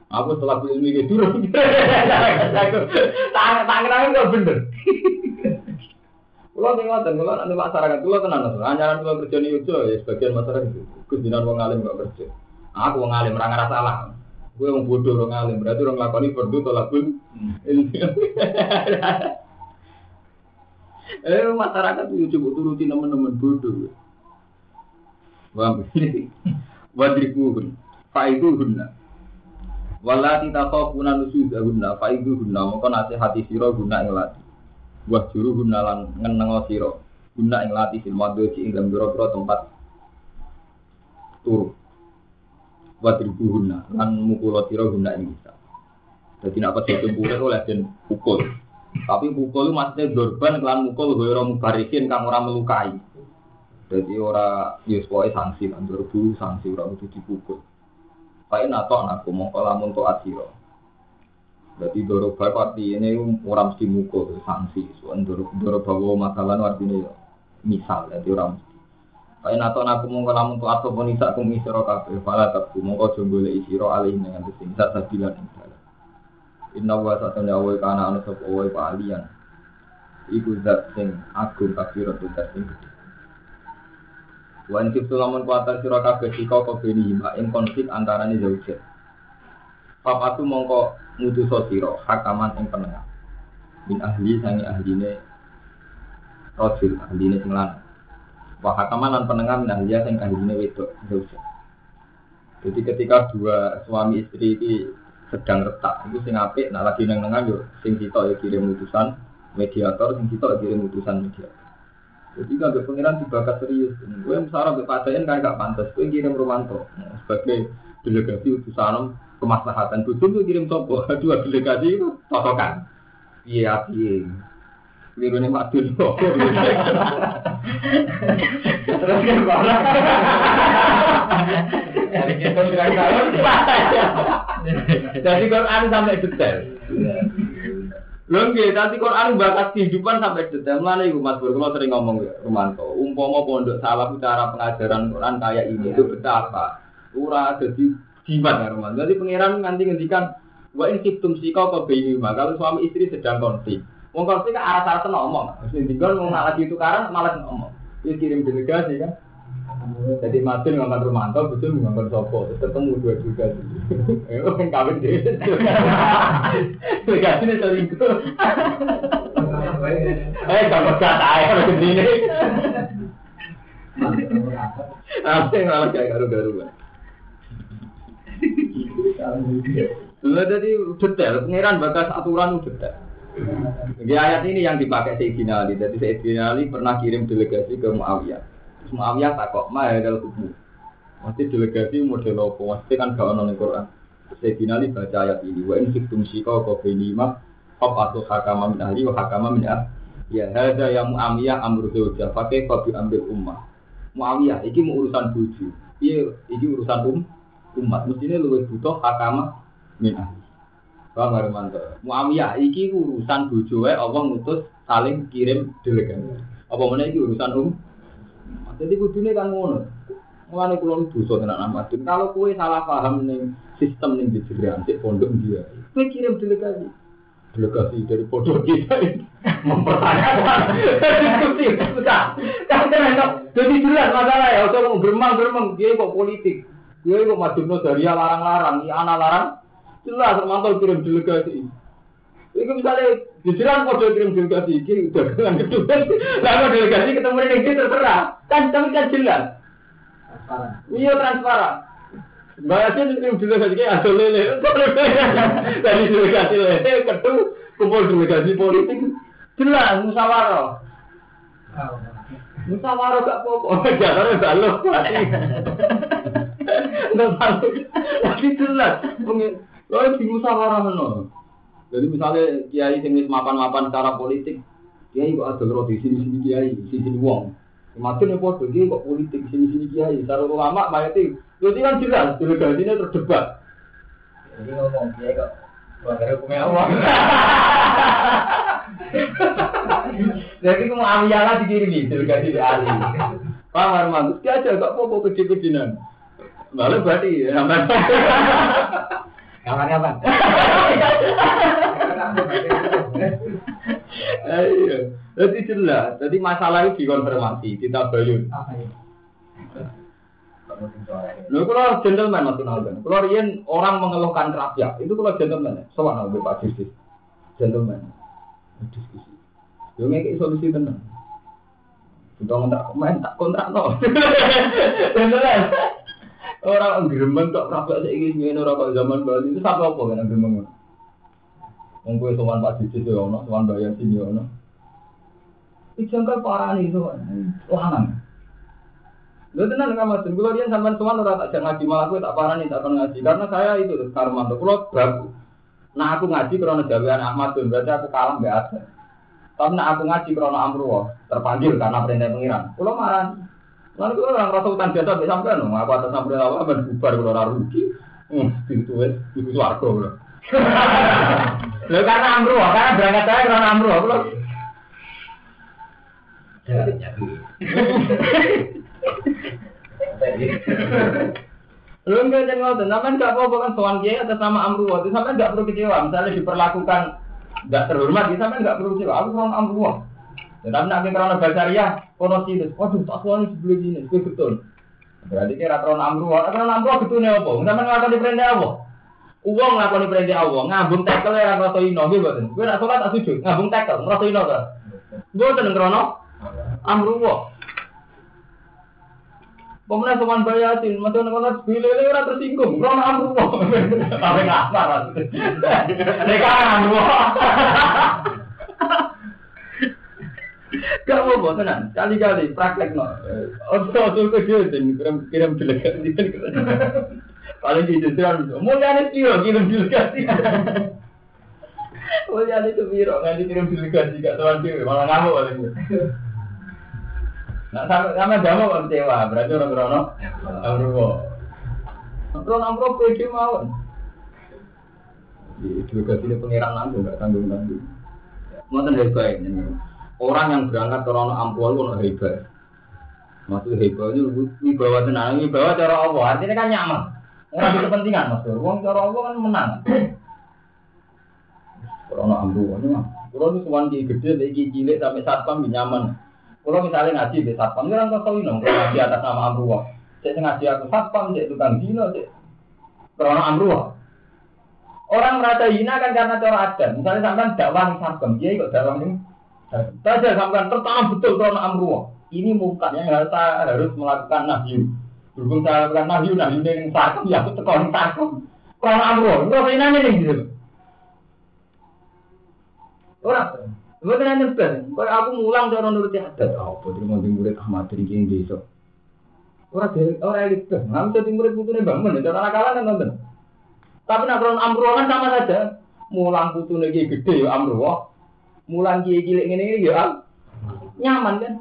Aku setelah beli ilmu itu turun. Tak tak nggak bener. Kalau tengok dan kalau nanti masyarakat kalau tenang lah. Anjuran kalau kerja itu ya sebagian masyarakat itu. Kujinan wong alim nggak kerja. Aku wong alim rangga salah. Gue yang bodoh orang alim, berarti orang lakoni fardu tolak pun. Eh masyarakat itu coba turuti teman-teman bodoh. Wah, wadribuhun, faiduhunna. Walati takofuna nusudahunna, faiduhunna. Maka nasihati siro guna ing lati. Wah juru guna lan ngenengo siro. Guna ing lati fil madoji ing dalam tempat turu. Wadribu guna lan mukul tiro guna ini bisa. Jadi nak pas tempure oleh dan pukul. Tapi pukul itu maksudnya dorban kelan mukul gue orang mubarikin kang orang melukai. Jadi orang yus ya sanksi kan dorbu sanksi orang itu dipukul. Pak nato anakku mau lamun to asiro Berarti doroba arti ini orang mesti mukul sanksi. Soal doroba masalah artinya ya misal jadi orang Kaya nato naku mongko lamun tu atau pun isa kum isiro kabeh fala tabu mongko jombole isiro alih dengan sing sak sabilan ing dalan. Inna wa satana wa kana ana sapa wa alian. Iku zat sing agung kafir tu zat sing gede. Wan ciptu lamun kuatan sira kabeh sika kebeni hima ing konflik antarané zaujat. Papatu mongko ngutuso sira hakaman ing penengah. Min ahli sangi ahline rojul ahline sing lanang Wahakaman lan penengah dia yang kahine wedok dosa. Jadi ketika dua suami istri ini sedang retak, itu sing apik, nah lagi neng nengan yo sing kita ya kirim utusan mediator, sing kita ya kirim utusan mediator. Jadi kan ke pengiran dibakat serius. Gue misalnya ke padain kan gak pantas, gue kirim Romanto sebagai delegasi utusan kemaslahatan bujuk tuh kirim topo dua delegasi itu totokan. Iya, iya. Liru nih madun Terus kan barang. Jadi Quran sampai detail. Lho nggih, tadi Quran bakat kehidupan sampai detail. Mana iku Mas Bur, kalau sering ngomong ya, Romanto. Umpama pondok salah cara pengajaran Quran kayak ini itu betapa. Ora jadi jimat Romanto. Jadi pangeran nanti ngendikan wa in situm sika ke mah kalau suami istri sedang konflik. Wong konflik kan arah-arah ngomong. Terus tinggal mau lagi tukaran malah ngomong. Dia kirim delegasi kan. Jadi Martin ngomong Romanto, betul ngomong Sopo, terus ketemu dua juga. Eh, kan kawin deh. Delegasi ini selingkuh. Eh, kalau gak tahu kalau begini. Apa yang malah kayak garu-garu Jadi detail, pengiran bakas aturan detail. Di ayat ini yang dipakai Sayyidina Ali. Jadi Sayyidina Ali pernah kirim delegasi ke Muawiyah. Terus Muawiyah takok, ma kalau hukum. Mesti delegasi model apa? Mesti kan gak ono Quran. Sayyidina Ali baca ayat ini. Wa in siktum shika ka binima hab atau hakama min ahli wa hakama min ahli. Ya hada yang Muawiyah amru zawja. Pakai kopi ambil ummah. Muawiyah, mau urusan bojo. Iya, iki urusan um umat. Mestinya lebih butuh hakama min ahli. Paham gak Romanto? Muawiyah, iki urusan bojoe Allah ngutus saling kirim delegasi. Apa mana iki urusan um? Jadi kudune kan ngono. Mulane kula nu dosa tenan amat. Kalau kue salah paham ning sistem ning dijeran sik pondok dia. Kue kirim delegasi. Delegasi dari pondok kita ini mempertanyakan diskusi susah. Kan jadi jelas masalah ya. Usah mau beremang-beremang dia kok politik. Dia kok madumno dari larang-larang, ya anak larang Jelas termantau kirim delegasi. Itu misalnya dijelang kode kirim delegasi ini udah dengan kedua. Lalu delegasi ketemu ini terserah. Kan tapi kan jelas. Iya transparan. Bahasnya kirim delegasi kayak ada lele. Dari delegasi lele kedua kumpul delegasi politik. Jelas musyawarah. Musyawarah gak pokok. Jangan balok. Nggak balok. Tapi jelas. Di musyawarah no. Jadi misalnya kiai sing mapan-mapan secara politik, kiai kok ada roti sini sini kiai, sini sini wong. Makin yang bodoh kiai kok politik sini sini kiai. Secara ulama mayati, jadi kan jelas delegasinya terdebat. Jadi ngomong kiai kok Bangga hukumnya Allah. Jadi kamu amiyala dikirimi delegasi di Ali. Paham Arman? Dia aja gak apa-apa kecil-kecilan. Lalu berarti ya, Kamarnya apa? Iya, jadi jelas. Jadi masalah itu dikonfirmasi, kita bayun. Apa ya? Lho kalau gentleman Mas Nalben, kalau riyen orang mengeluhkan rakyat, itu kalau gentleman, soal nabi Pak Justi, gentleman, diskusi. Yo ngekek solusi tenang. Kita ngontrak main tak kontrak no. Gentleman. Orang geremen kok rakyat saiki ngene ora kok zaman Bali itu sapa apa kan geremen. Wong kowe sowan Pak Justi yo ono, sowan bayar sini yo ono. Ijangkal parah nih sowan. Lanang. Lu tenan nggak mas? Kalau dia sampai tuan orang tak ngaji malah aku tak parah nih tak pernah ngaji karena saya itu karmanto. Kalau bagus, nah aku ngaji karena jawaban Ahmad tuh berarti aku kalah ada. Tapi nah aku ngaji karena Amruwa terpanggil karena perintah pengiran. Kalau marah, lalu kalau orang rasa utang jasa bisa sampai nong. Aku atas sampai awal ben bubar kalau orang rugi. Itu itu suarga loh. Lalu karena Amruwa, karena berangkat saya karena Amruwa. Kalau Lu enggak jangan ngotot, sampean enggak apa-apa kan sowan kiai atas nama Amruwa, itu sampean enggak perlu kecewa. Misalnya diperlakukan enggak terhormat, itu sampean enggak perlu kecewa. Aku sowan. Ya, tapi nak karena basaria, kono sinus. Waduh, tak sowan sebelum ini, itu betul. Berarti kira karena Amruwa, karena Amruwa betulnya apa? Sampean nglakoni perintah apa? Uang nglakoni perintah Allah, ngambung tekel ora ngrasa ino nggih mboten. Kowe nak salat tak sujud, ngambung tekel ngrasa ino ta? Mboten krana Amruwa. Pemenang soman bayatin, macam mana bilele orang tersinggung, orang amruwa, apa ngasar, mereka amruwa. Gak mau tenan, kali-kali praktek no. Ojo ojo kecil dan kirim kirim delegasi. Paling di jalan, mulia nih tio kirim delegasi. Mulia nih tuh biro nggak dikirim delegasi gak tuan dewi, malah ngamuk paling. Nah, sama sama jamu kok kecewa, berarti orang krono amruwo. Krono amruwo pede mawon. Di delegasi ini pengiran langsung, nggak tanggung tanggung. Ngoten hebat ini. Orang yang berangkat ke rono ampuh itu hebat. Maksud hebat itu wibawa tenang, wibawa cara Allah. Artinya kan nyaman. Orang itu kepentingan mas. Wong cara Allah kan menang. Rono ampuh ini mah. Kalau itu suwan di gede, cilik sampai satpam nyaman. Kalau misalnya ngaji di satpam, itu kan kau ini kalau ngaji atas nama ampuh. Saya ngaji aku satpam, saya tukang dino, saya Krono amruh. Orang merasa hina kan karena cara adat. Misalnya sampean dakwah ning sabem, dia kok dakwah ning Saja sampean tertanam betul krono amruh. Ini mukanya harus harus melakukan nahyu. Berhubung saya lakukan nahyu, nahyu ning sabem ya aku teko ning sabem. Krono amruh, kok ini ning gitu. Orang, Gue tanya nyebel, kalau aku mulang cara nuruti adat, oh, terima di murid Ahmad dari kini besok. Orang dari orang elit tuh, nggak bisa murid putune bangun, cara nakalan kan nonton. Tapi nak amruh kan sama saja. Mulang putune ki gede ya amruh. Mulang ki cilik ngene iki ya nyaman kan.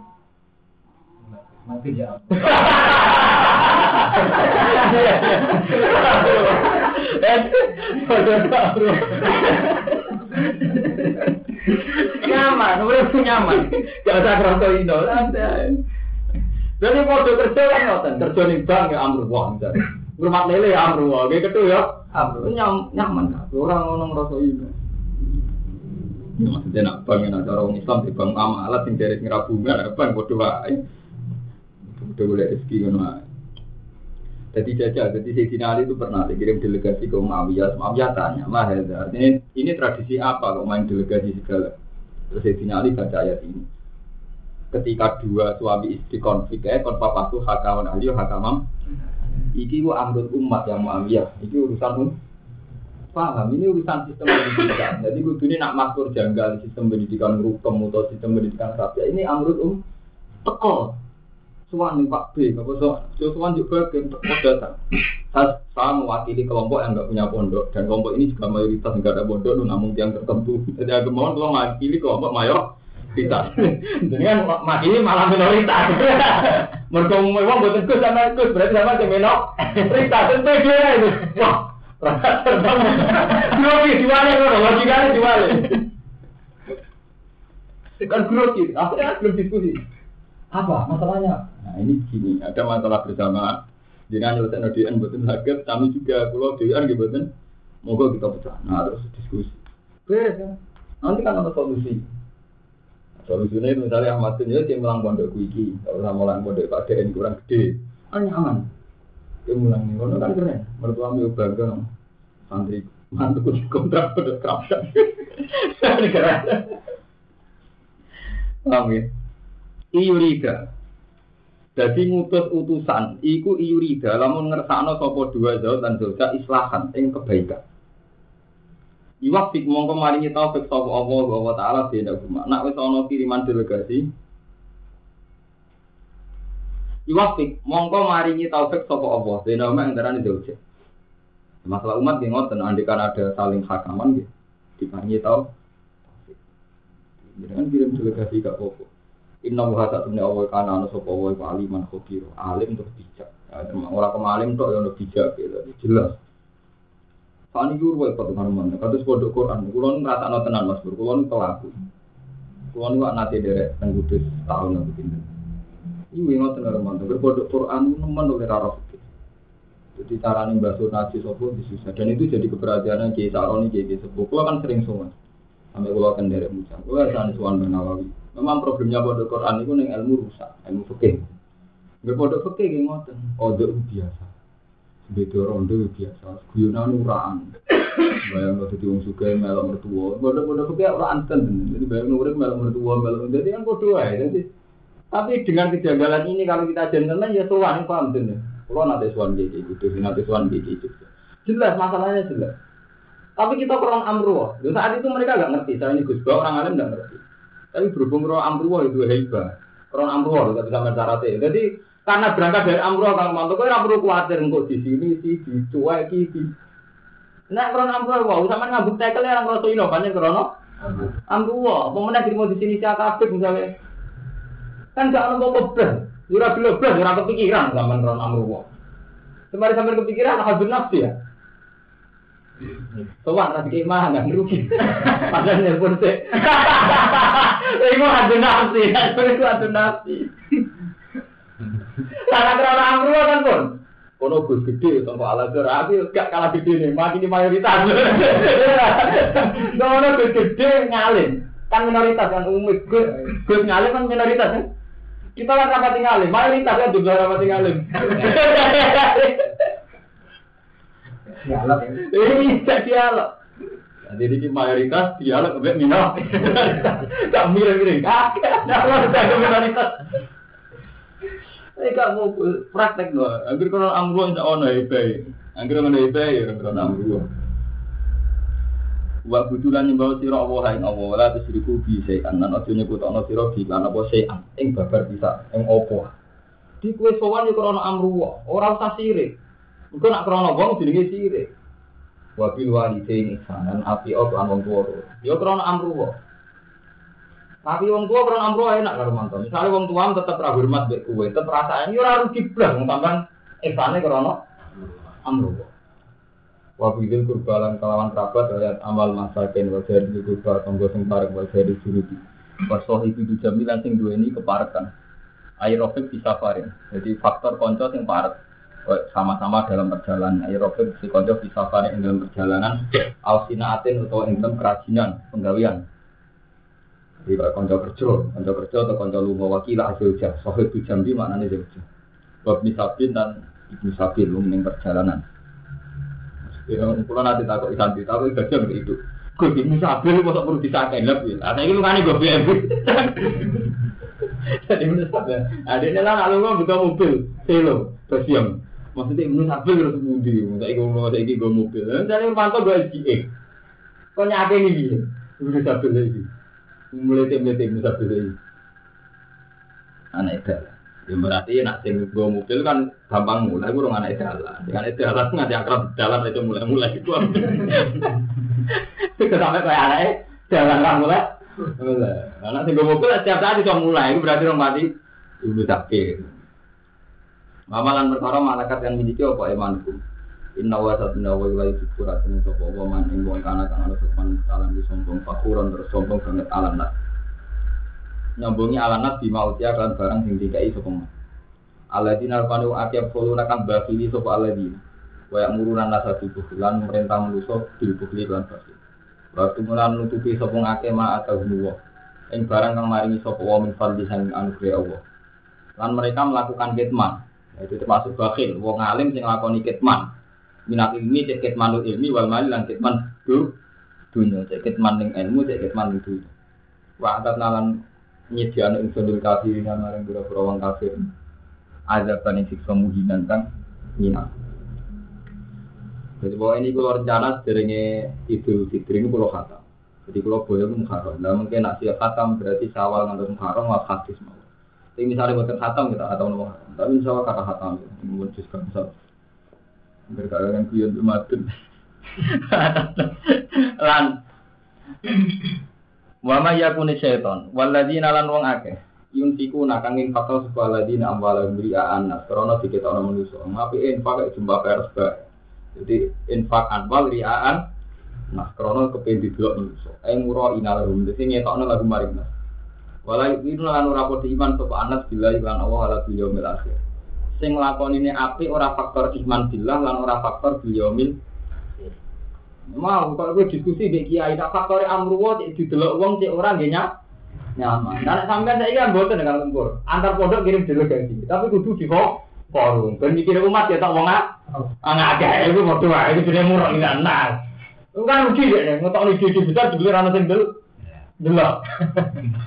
Mati ya. nyaman, udah nyaman. Gak usah kerasa indo, Jadi mau kerja kan ngoten, kerja nih bank ya amru wah. Rumah lele ya amru wah, gitu ya. Amru nyam, nyaman kan. Orang ngomong rasa indo. Ya maksudnya nak bank yang ada orang Islam di bank amalat sing dari ngira bunga, bank bodoh wae. Bodoh boleh rezeki kan. Jadi jajah, jadi Sayyidina Ali itu pernah dikirim delegasi ke Muawiyah. Muawiyah tanya, lah ya, ini, tradisi apa kok main delegasi segala? Terus Sayyidina Ali baca ayat ini. Ketika dua suami istri konflik, ya, kon papa tuh hakawan Ali, hakamam. Iki ku amrul umat yang Muawiyah. Iki urusan um. Paham, ini urusan sistem pendidikan. Jadi gue ini nak makmur janggal sistem pendidikan rukem atau sistem pendidikan rakyat. Ini amrul um. Teko, Suwan nih Pak B, apa so, Suwan juga ke datang. Saya, saya mewakili kelompok yang nggak punya pondok dan kelompok ini juga mayoritas nggak ada pondok, namun yang tertentu. Jadi aku mohon kalau mewakili kelompok mayor kita. Jadi kan makili malah minoritas. Mereka mau uang buat sama berarti sama aja minoritas. Tentu dia itu. Wah, Grogi jualnya orang, logikanya jualnya. Kan grogi, akhirnya belum diskusi. Apa masalahnya? Nah ini gini, ada masalah bersama. Jangan nyelesain ODN betul sakit, kami juga pulau DN gitu betul. Moga kita pecah. Nah terus diskusi. Beres kan? Nanti kan ada solusi. Solusinya itu misalnya Ahmad bin dia melang pondok kuiki, kalau sama melang pondok Pak DN kurang gede, kan nyaman. Dia mulang nih, kalau kan keren. Mertua ambil bangga santri mantu kontrak pada kerapkan. Ini keren. Amin. Iyurida. Jadi ngutus utusan, iku iyurida, lamun ngersakno sopo dua zau dan zauja islahan, ing kebaikan. Iwafik mongko maringi taufik sopo Allah wa ta'ala beda guma. Nak wis ana kiriman delegasi. Iwafik mongko maringi taufik sopo Allah beda guma antara zauja. Masalah umat yang ngoten, andikan ada saling hakaman gitu. Diparingi taufik. Jangan kirim delegasi ke pokok. Inna wa tak temne Allah kana ana sapa wa aliman khabir. Alim terus bijak. Ora kemalim tok ya ono bijak gitu. Jelas. Fani wae padha karo mana. Kados pondok Quran. Kulo nu ngrasakno tenan Mas Bur. Kulo nu pelaku. Kulo nu nate derek teng Kudus tahun aku pindah. Iku ngoten karo mana. Pondok Quran nemen oleh ora jadi cara nih bahasa nasi sopo disusah dan itu jadi keberhasilan Kiai Saroni Kiai Sepuh. Kulo kan sering sowan sampai kulo kan derek muncul. Kulo kan sowan Nawawi. Memang problemnya pada Quran itu neng ilmu rusak, ilmu fikih. Nggak pada fikih yang ngoten. Odo biasa. Beda rondo biasa. Guyonan uraan. Bayang lo jadi suka melok mertua. Pada pada fikih orang anten. Jadi bayang nurik melok mertua. Jadi kan bodoh ya. Jadi tapi dengan kejanggalan ini kalau kita gentleman ya tuan paham tuh. Kalau nanti suan gitu, gitu, nanti suan gitu. Jelas masalahnya jelas. Tapi kita kurang amruh. Saat itu mereka nggak ngerti. Saya ini Gus orang alim nggak ngerti. Tapi berhubung roh amruwa itu hebat. Amruwa itu bisa mencaratnya. Jadi karena berangkat dari amruwa kang mantu, kau amruwa khawatir engkau di sini sih, dicueki di. Nah, krono amruwa, wow, sama ngabuk tekel ya orang rosso ino, banyak krono. Amruwa, pemenang diri di sini siapa misalnya. Kan gak ono apa blas. Ora blas, ora kepikiran zaman krono amruwa. Semari sampai kepikiran, habis nafsi ya. Sowan ra dikei mangan rugi. Padahal nelpon sih. Iku adu nafsi, itu adu nafsi. Karena kerana amru kan pun. Kono gus gede, sama ala tapi gak kalah gede nih, makin di mayoritas. Kono gus gede ngalim, kan minoritas kan umum gus gus ngalim kan minoritas kan. Kita kan rapat ngalim, mayoritas kan juga rapat ngalim. Dialog. Ini dialog. Jadi ini mayoritas dialog ke minoritas. Gak mirip-mirip. Kakek, kalau minoritas. Ini gak mau praktek loh. Agar kalau amru tidak ono hebat. Agar ono hebat ya kalau amru. Wa budulan nyembah sira Allah ing Allah la tusriku bi sayan lan aja nyebutana sira bi lan apa sayan ing babar bisa ing apa. Di kuwe sowan yo krana amru ora usah sirik. Engko nak krana wong jenenge sirik. Wa bil walidaini ihsanan api lan wong tuwa. Yo krana amru Tapi wong tua pernah amro enak karo mantan. Misalnya wong tua tetep ra hormat mbek kowe, tetep rasane yo ora rugi blas wong sampean ihsane krana amro. Wa bidil kurbalan kelawan kerabat ayat amal masakin wa dari kurba tonggo sing parek wa dari juruti. Wa sahibi jamilan sing duweni keparekan. Aerobik bisa farin. Jadi faktor konco sing parek sama-sama dalam perjalanan aerobik si konco bisa farin dalam perjalanan alsinaatin atau ing dalam kerajinan penggawean jadi kalau konco kerja, konco kerja atau konco lunga wakil hasil jah, sohib itu jambi maknanya jauh Bab misabin dan ibnu sabil lu perjalanan. Kalau nanti takut santri, tapi gajah beri itu. Gue di Musa Abel, gue tak perlu disakai lep. Atau ini bukannya gue BMW. Jadi Musa Abel. Adiknya lah, kalau gue buka mobil. Selo, bersiam. Maksudnya Musa Abel harus mudi. Masa ini gue mau ini gue mobil. Jadi pantau gue SGA. Kok nyake ini gini? Musa Abel lagi. Mulai tim-tim Musa Abel lagi. Aneh dah ya berarti nak sing gue mobil kan gampang mulai gue anak jalan dengan itu jalan nggak akrab jalan itu mulai mulai itu sampai kayak anak jalan kan mulai. Mulai. Anak sing gue mobil setiap saat bisa mulai. Itu berarti orang mati. Ibu sakit Amalan perkara malaikat yang miliki apa imanku? Inna wa satuna wa ilai syukurat Ini sopa wa man ing wong kana kang ana sopan salam di sombong fakuran terus sombong banget alanat Nyambungi alanat bima utia kan barang sing dikai man Aladina alpanu akiab soluna kang bakili sopa aladina Wa yang murunan nasa tubuh lan merintah menuso dilbukli lan basi Waktu mulan nutupi sopa ngake ma atau huwa Ing barang kang maringi sopa wa min fadli sang anugerah Allah. Lan mereka melakukan kitman itu termasuk bakhil, wong alim sing nglakoni kitman minat ilmi cek kitman ilmi wal mali lan kitman du dunya. Cek kitman ning ilmu cek kitman ning dunya. Wa nalan nyediano ingsun dil kafirin marang pura-pura wong kafir. Azaban ing siksa muhinan kang nyina. Jadi bahwa ini kalau rencana sederenge idul fitri ini kalau khatam. Jadi kalau boleh muharram. Nah mungkin nak siap khatam berarti sawal ngantar muharram wa hadis mau tapi misalnya buatan khatam kita atau muharram tapi Allah kata khatam ini menjuskan misalnya berkalian kuyon umatun lan Wama yakuni syaiton waladina lan wong akeh yuntiku nakangin fakal sebuah ladina amwala beri'a anas karena orang manusia ngapi infak jumlah pers jadi infak anwal riaan nah karena kepen di dua manusia yang murah inalahum jadi ngetokno lagu maring nas. Walai itu lan ora padha iman sapa anas bila iklan Allah ala yaumil akhir. Sing lakoni ini api ora faktor iman billah lan ora faktor biyaumil mau kalau gue diskusi di kiai tak faktor amruwa di delok wong cek ora nggih nyaman. Dan sampean saya kan boten dengan tempur antar pondok kirim delegasi tapi kudu di forum. Ben mikir umat ya tak wong ah ngagak itu padha wae. Itu jenenge murah ini nah itu kan rugi ya. Ngotok ide besar dibeli ana sing del delok.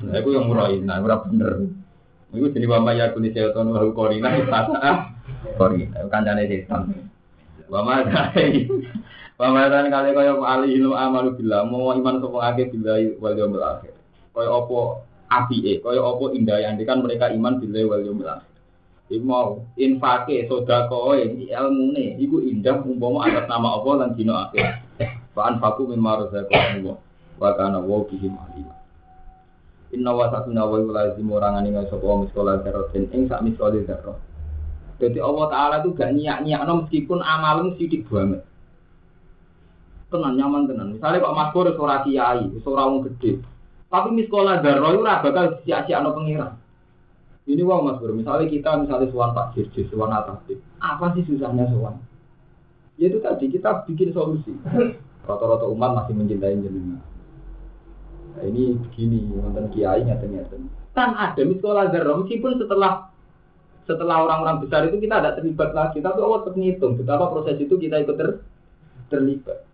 Nah itu yang murah ini nah ora bener. Iku jadi wama ya kuni seton wa korina istana korina kancane setan. Wama dai. Wama dan kali kaya ali ilmu amalu billah mau iman sapa akeh billahi wal yaumil akhir. Kaya apa apike, kaya apa indah yang kan mereka iman billahi wal yaumil akhir. Iku mau infake sedekah ilmune iku indah umpama atas nama Allah lan dina akhir. Fa anfaqu mimma razaqakumullah wa kana wa bihi alim. Inna wa satuna wa lazim orang nggak sopo miskola darotin ing sak miskola darot. Jadi Allah Taala itu gak no meskipun amalmu sidik banget. Tenan nyaman tenan. Misalnya Pak Mas Boris ora kiai, wis ora wong gede. Tapi miskola darah itu ora bakal sia-siakno pengiran. Ini wong Mas Bro, misalnya kita misalnya suwan Pak Jirjis, suwan Atasip. Apa sih susahnya suwan? Ya itu tadi kita bikin solusi. Rata-rata umat masih mencintai jenengan. Nah, ini begini, nonton kiai ngeten-ngeten. Kan ada miskola darah meskipun setelah setelah orang-orang besar itu kita tidak terlibat lagi, tapi Allah tetap ngitung betapa proses itu kita ikut ter, terlibat.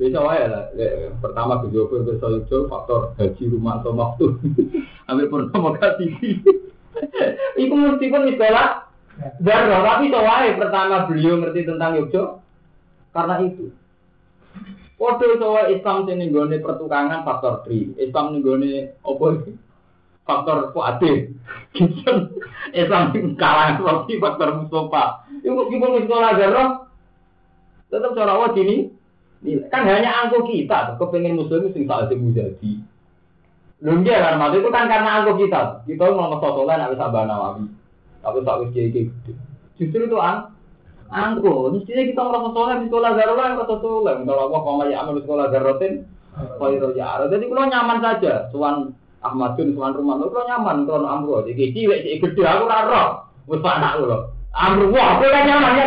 Bisa wae lah. Pertama ke Joko ke Sojo faktor haji rumah atau waktu. Ambil purnama kasih. Iku mesti pun sekolah. Darah, tapi wae pertama beliau ngerti tentang Yogyo karena itu. Waduh soal Islam sini gone pertukangan faktor 3, Islam nih gone apa faktor kuatir. Islam kalah lagi faktor Mustafa. Iku iku sekolah darah. Tetap cara awal ini Kan hanya angko kita, kepengen muslim sing tak ada jadi. Lho kan, maksud itu kan karena angko kita. Kita mau ngesosolan nak bisa nawawi. Tapi tak wis kiai gede. Justru itu ang angko. Mestinya kita merasa soleh di sekolah darurat yang merasa soleh. Kalau aku mau ya amal sekolah daruratin, kau ya. Jadi kalau nyaman saja. Tuan Ahmadun, tuan rumah kalau nyaman, kalau amro. Jadi cilik, cilik gede, aku raro. Wis anak lo. Amro, wah, aku nyaman ya.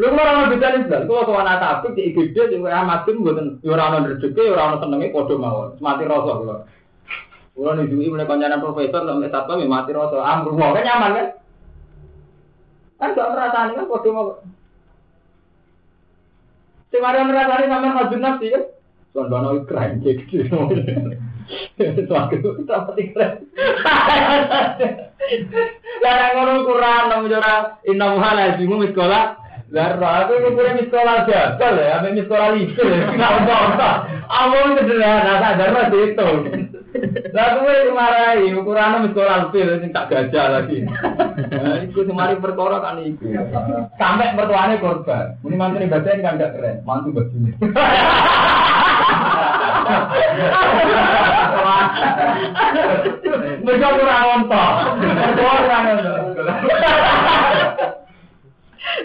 Lu kok ora bisa Islam, kok sowan tapi di IGD sing kaya Ahmadun mboten ya ora ono rezeki, ya ora ono mawon. Mati rasa kula. Kula nunjuki mulai kancanan profesor sampai satpam ya mati rasa. Amru kan nyaman kan? Kan gak merasani kan padha mawon. Sing mari merasani sampean hajun nafsi kan? Soal dono keren gitu. Suatu dapat keren. Lah ngono Quran nang ora inna muhala jimu Zarra, aku punya sekolah jabal ya, apa sekolah lisu ya, nggak apa-apa. Awal sederhana, tak zarra itu. Lah gue dimarahi, ukurannya sekolah fil, ini tak gajah lagi. Nah, itu semari perkara kan itu. Sampai mertuanya korban. Ini mantu ini kan gak keren, mantu begini. Mereka kurang ontok. Kurang ontok.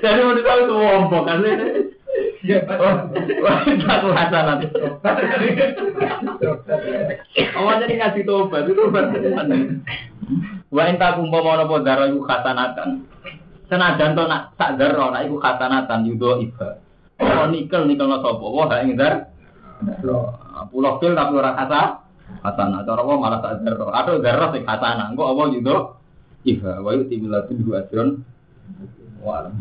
Jadi menurut saya itu wombok kan ini. Wah, satu hasanat. Oh, jadi ngasih tobat itu berarti Wa enta kumpa mau nopo darah iku khasanatan. Senajan to nak sak darah nak iku khasanatan yudo iba. Oh nikel nikel no sopo. Wah ing dar. Pulau pil tapi ora kata. Hasanah. Cara wah malah sak darah. Atau darah sing hasanah. Engko apa yudo iba. Wa yuti bilatin hu ajron. Wa